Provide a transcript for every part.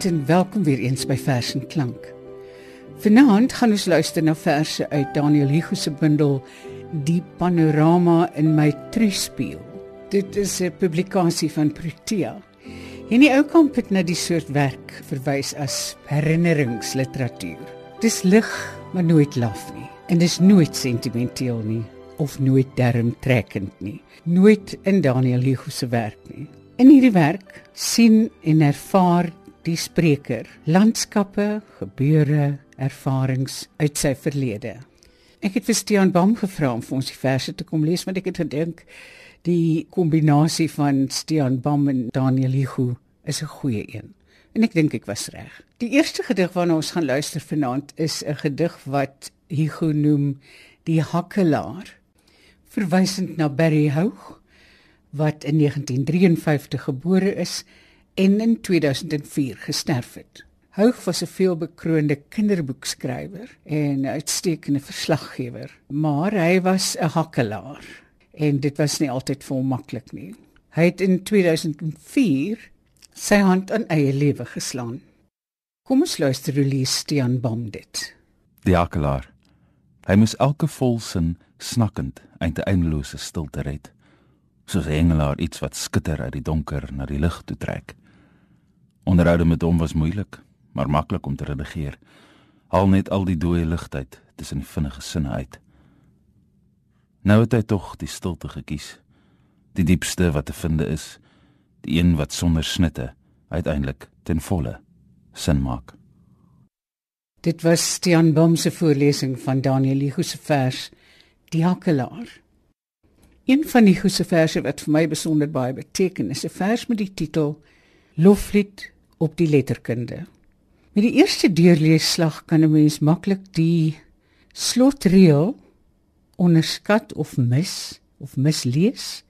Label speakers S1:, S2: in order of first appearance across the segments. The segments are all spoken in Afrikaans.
S1: Goeienaand en welkom weer eens by Vers en Klank. Vanaand gaan ons luister na verse uit Daniel Hugo se bundel Die Panorama in my Truspieël. Dit is 'n publikasie van Protea. En die ou kamp het na die soort werk verwys as herinneringsliteratuur. Dis lig, maar nooit laf nie. En dis nooit sentimenteel nie of nooit dermtrekkend nie. Nooit in Daniel Hugo se werk nie. In hierdie werk sien en ervaar die spreker landskappe, gebeure, ervarings uit sy verlede. Ek het vir Stean Bam gevra om vir ons die verse te kom lees want ek het gedink die kombinasie van Stean Bam en Daniel Hugo is 'n goeie een. En ek dink ek was reg. Die eerste gedig waarna ons gaan luister vanaand is 'n gedig wat Hugo noem Die Hakkelaar, verwysend na Barry Houg wat in 1953 gebore is en in 2004 gesterf het. Houg was 'n veelbekroonde kinderboekskrywer en 'n uitstekende verslaggewer, maar hy was 'n hakkelaar en dit was nie altyd vir hom maklik nie. Hy het in 2004 sy hand aan eie lewe geslaan. Kom ons luister hoe lees Stean Bom dit.
S2: Die hakkelaar. Hy moes elke volsin snakkend uit 'n eindelose stilte red, soos 'n engelaar iets wat skitter uit die donker na die lig toe trek. Onderhoude met hom was moeilik, maar maklik om te redigeer. Haal net al die dooie ligtheid tussen die vinnige sinne uit. Nou het hy tog die stilte gekies. Die diepste wat te vind is, die een wat sonder snitte uiteindelik ten volle sin maak.
S1: Dit was Stian Bom se voorlesing van Daniel Hugo se vers Die Hakkelaar. Een van die Hugo se verse wat vir my besonder baie beteken, is 'n vers met die titel Loflied op die letterkunde. Met die eerste deurleesslag kan 'n mens maklik die slotreël onderskat of mis of mislees.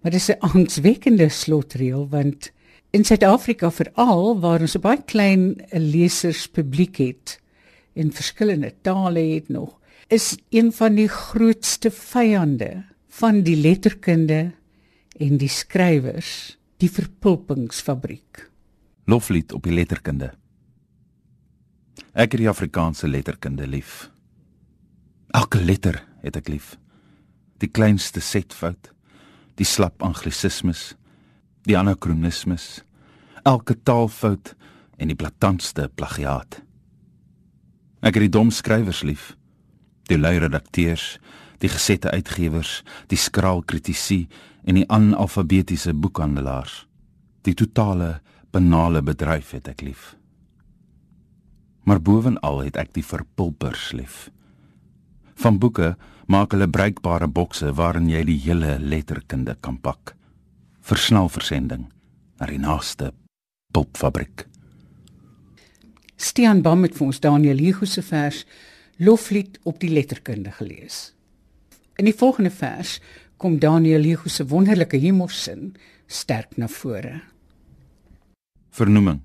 S1: Maar dit is 'n angswekkende slotreël want in Suid-Afrika veral waar ons baie klein leserspubliek het en verskillende tale het nog, is een van die grootste vyande van die letterkunde en die skrywers die verpulpingsfabriek.
S2: Loflied op die letterkunde. Ek het die Afrikaanse letterkunde lief. Elke letter het ek lief. Die kleinste setfout, die slap anglisismes, die anakronismes, elke taalfout en die blaatantste plagiaat. Ek het die dom skrywers lief, die lui redakteurs, die gesette uitgewers, die skraal kritici en die analfabetiese boekhandelaars. Die totale banale bedryf het ek lief. Maar bovenal het ek die verpulpers lief. Van boeke maak hulle bruikbare bokse waarin jy die hele letterkunde kan pak. Versnel versending na die naaste pulpfabriek.
S1: Stian Bam het vir ons Daniel Hugo se vers Loflied op die letterkunde gelees. In die volgende vers kom Daniel Hugo se wonderlike humorsin sterk na vore.
S2: Vernoeming.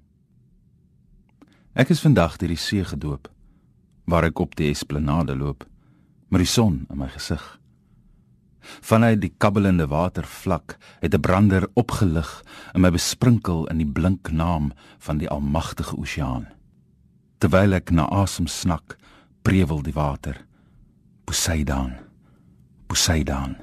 S2: Ek is vandag deur die see gedoop waar ek op die esplanade loop met die son in my gesig. Vanuit die kabbelende watervlak het 'n brander opgelig en my besprinkel in die blink naam van die almagtige oseaan. Terwyl ek na asem snak, prewel die water. Poseidon. Poseidon.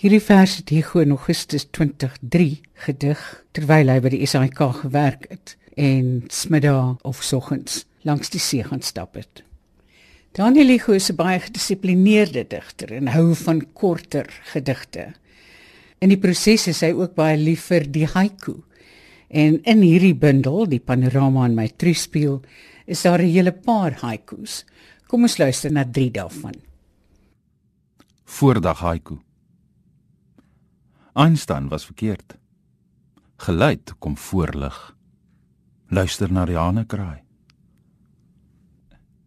S1: Hierdie vers het Hugo in Augustus 2003 gedig terwyl hy by die SAIK gewerk het en smiddag of soggens langs die see gaan stap het. Daniel Hugo is 'n baie gedissiplineerde digter en hou van korter gedigte. In die proses is hy ook baie lief vir die haiku. En in hierdie bundel, die panorama in my truspieël, is daar 'n hele paar haikus. Kom ons luister na 3 daarvan.
S2: Voordag haiku. Einstein was verkeerd. Geluid kom voorlig. Luister na die hane kraai.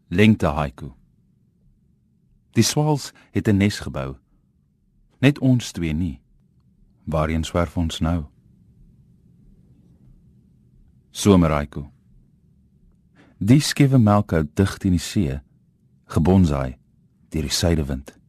S2: Lengte haiku. Die swals het 'n nes gebou. Net ons twee nie. Waarheen swerf ons nou? Somer haiku. Die skewe melkhou dig teen die see, gebonsai deur die suidewind.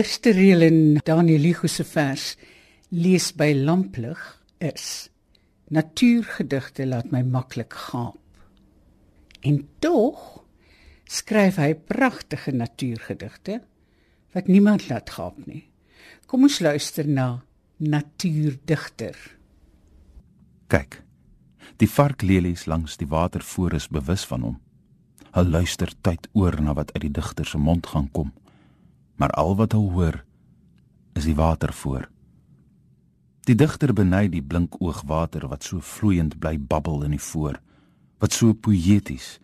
S1: Eerste reël in Daniel Ligo se vers lees by lamplig is: Natuurgedigte laat my maklik gaap. En tog skryf hy pragtige natuurgedigte wat niemand laat gaap nie. Kom ons luister na Natuurdigter.
S2: Kyk. Die varklelies langs die water voor is bewus van hom. Hulle luister tyd oor na wat uit die digter se mond gaan kom. Maar al wat hulle hoor is die water voor. Die digter beny die blink oogwater wat so vloeiend bly babbel in die voor, wat so poëties,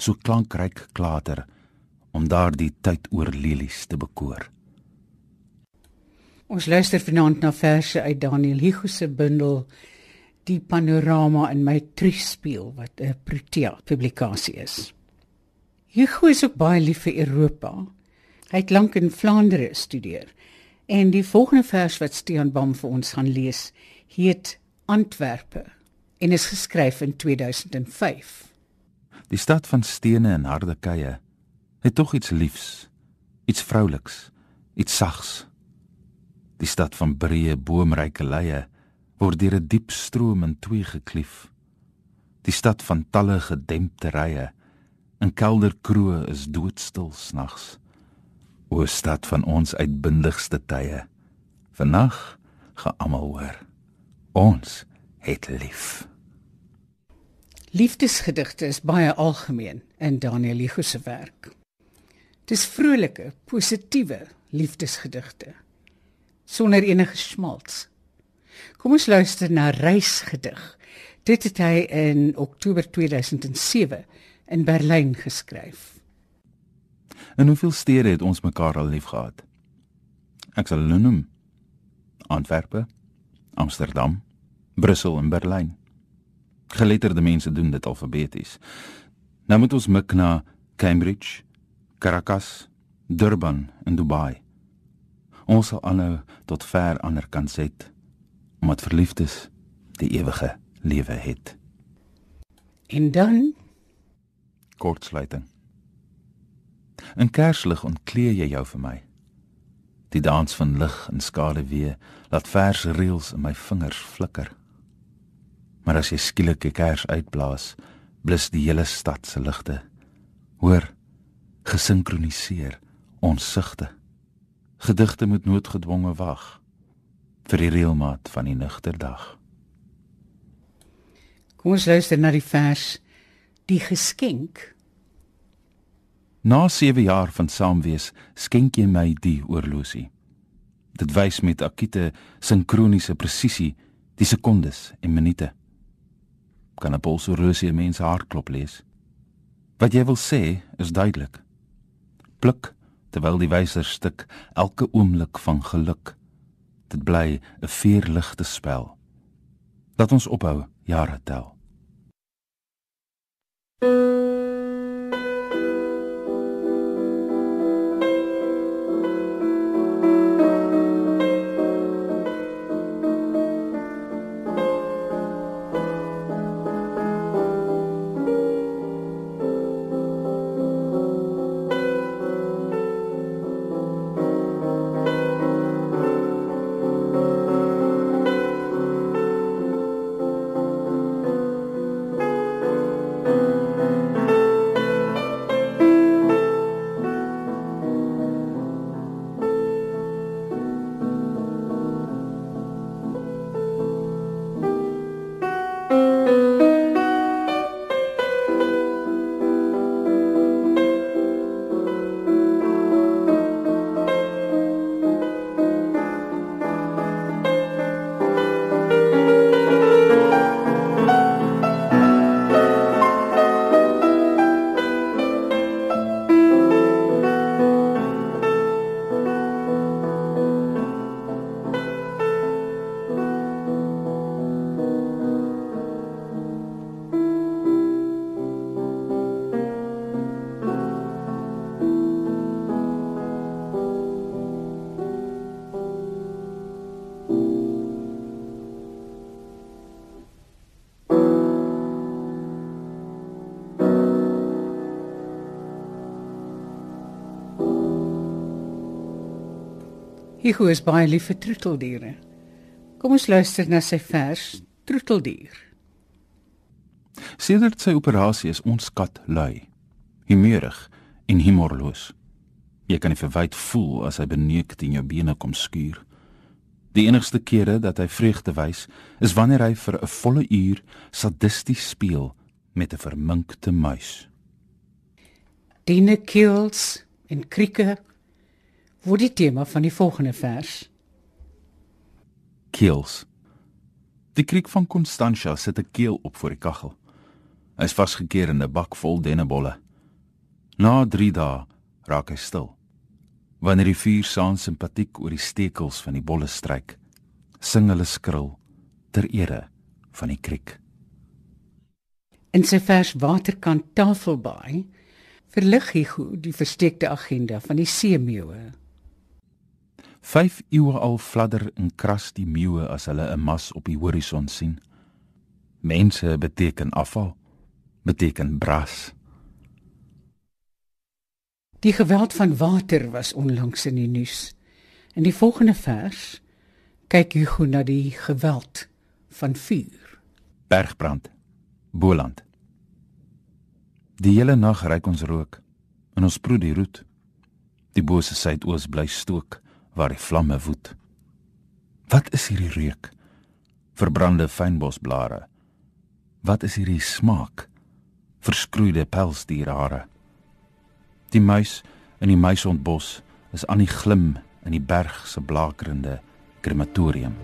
S2: so klankryk klater om daardie tyd oor lelies te bekoor.
S1: Ons luister vanaand na verse uit Daniel Hugo se bundel Die panorama in my triespieël wat 'n Protea publikasie is. Hugo is ook baie lief vir Europa. Hy het lank in Vlaandere gestudeer. En die volgende vers wat Stean Bam vir ons gaan lees, heet Antwerpe en is geskryf in 2005.
S2: Die stad van stene en harde keie het tog iets liefs, iets vrouliks, iets sags. Die stad van breë boomryke leie word deur 'n diep stroom in twee geklief. Die stad van talle gedempte rye in kelderkroë is doodstil snags. O stad van ons uitbundigste tye. Vannag gaan almal hoor. Ons het lief.
S1: Liefdesgedigte is baie algemeen in Daniel Hugo se werk. Dis vrolike, positiewe liefdesgedigte sonder enige smalts. Kom ons luister na Reisgedig. Dit het hy in Oktober 2007 in Berlyn geskryf.
S2: In hoeveel stede het ons mekaar al lief gehad? Ek sal hulle noem: Antwerpe, Amsterdam, Brussel en Berlyn. Geletterde mense doen dit alfabeties. Nou moet ons mik na Cambridge, Caracas, Durban en Dubai. Ons sal aanhou tot ver ander kant sit omdat verliefdes die ewige lewe het.
S1: En dan
S2: kortsluiting. In kerslig ontkleed jy jou vir my. Die dans van lig en skade weer laat vers reels in my vingers flikker. Maar as jy skielik 'n kers uitblaas, blus die hele stad se ligte. Hoor, gesinkroniseer ons sigte. Gedigte moet noodgedwonge wag vir die reëlmaat van die nugterdag.
S1: Kom ons luister na die vers Die geskenk.
S2: Na 7 jaar van saamwees, skenk jy my die oorlosie. Dit wys met akute sinkroniese presisie die sekondes en minute. Kan 'n polshorlosie 'n mens hartklop lees? Wat jy wil sê is duidelik. Pluk terwyl die wyser stuk elke oomblik van geluk. Dit bly 'n vuurligte spel. Laat ons ophou jare tel.
S1: Hugo is baie lief vir troeteldiere. Kom ons luister na sy vers Troeteldier.
S2: Sedert sy operasie is ons kat lui, humeurig en humorloos. Jy kan nie verwyd voel as hy beneuk teen jou bene kom skuur. Die enigste kere dat hy vreugde wys, is wanneer hy vir 'n volle uur sadisties speel met 'n verminkte muis.
S1: Dine kills en krieke word die tema van die volgende vers.
S2: Kills. Die kriek van Constantia sit 'n keel op voor die kaggel. Hy is vasgekeer in 'n bak vol dennebolle. Na 3 dae raak hy stil. Wanneer die vuur saam simpatiek oor die stekels van die bolle stryk, sing hulle skril ter ere van die kriek.
S1: In sy vers Waterkant Tafelbaai verlig Hugo die versteekte agenda van die seemeeuwe.
S2: 5 eeue al fladder en kras die meeuwe as hulle 'n mas op die horison sien. Mense beteken afval, beteken bras.
S1: Die geweld van water was onlangs in die nuus. In die volgende vers kyk Hugo na die geweld van vuur.
S2: Bergbrand. Boland. Die hele nag reik ons rook en ons proe die roet. Die bose suidoos bly stook waar die vlamme woed. Wat is hierdie reuk? Verbrande fynbosblare. Wat is hierdie smaak? Verskroeide pelsdierhare. Die muis in die muisondbos is aan die glim in die berg se blakerende krematorium.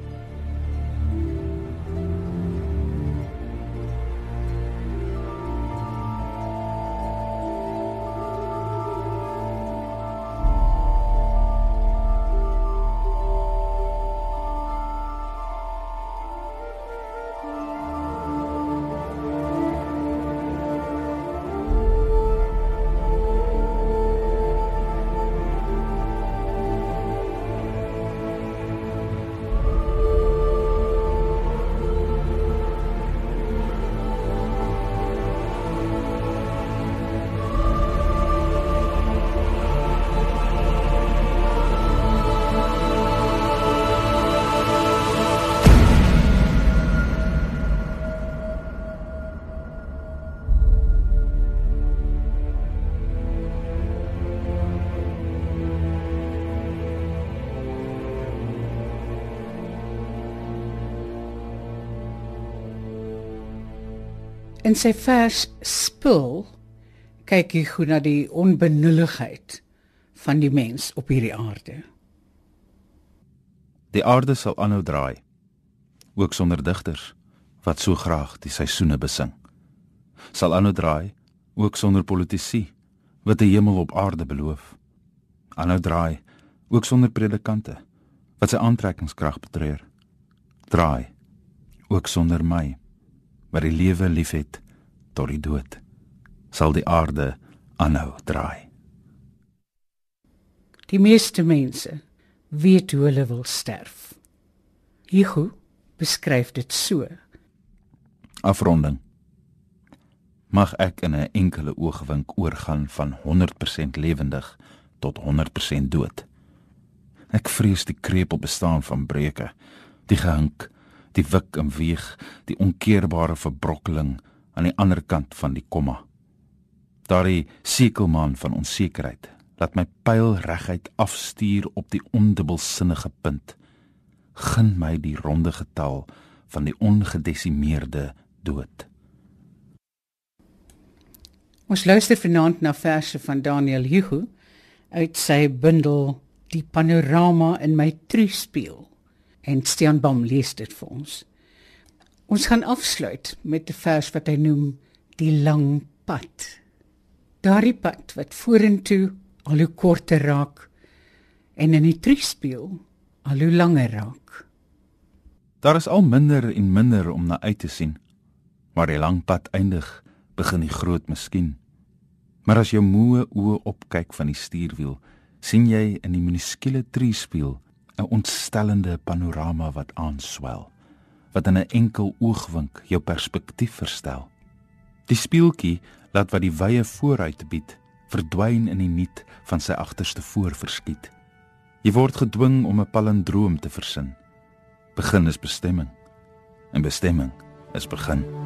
S1: In sy vers Spul kyk hy goed na die onbenulligheid van die mens op hierdie aarde.
S2: Die aarde sal aanhou draai, ook sonder digters wat so graag die seisoene besing. Sal aanhou draai, ook sonder politici wat 'n hemel op aarde beloof. Aanhou draai, ook sonder predikante wat sy aantrekkingskrag betreur. Draai, ook sonder my wat die lewe liefhet tot die dood sal die aarde aanhou draai.
S1: Die meeste mense weet hoe hulle wil sterf. Hugo beskryf dit so.
S2: Afronding. Mag ek in 'n enkele oogwink oorgaan van 100% lewendig tot 100% dood? Ek vrees die krepel bestaan van breuke die gehink die wik en weeg, die onkeerbare verbrokkeling aan die ander kant van die komma. Daardie sekelman van onsekerheid laat my pyl reguit afstuur op die ondubbelsinnige punt. Gun my die ronde getal van die ongedesimeerde dood.
S1: Ons luister vanaand na verse van Daniel Hugo uit sy bundel Die panorama in my truspieël en Stian Bam lees dit vir ons. Ons gaan afsluit met 'n vers wat hy noem die lang pad. Daardie pad wat vorentoe al hoe korter raak en in die triespieël al hoe langer raak.
S2: Daar is al minder en minder om na uit te sien. Maar die lang pad eindig, begin die groot miskien. Maar as jou moe oë opkyk van die stuurwiel, sien jy in die minuskule triespieël 'n ontstellende panorama wat aanswel, wat in 'n enkel oogwink jou perspektief verstel. Die speeltjie laat wat die wye vooruit bied, verdwyn in die niet van sy agterste voor verskiet. Jy word gedwing om 'n palindroom te versin. Begin is bestemming en bestemming is begin.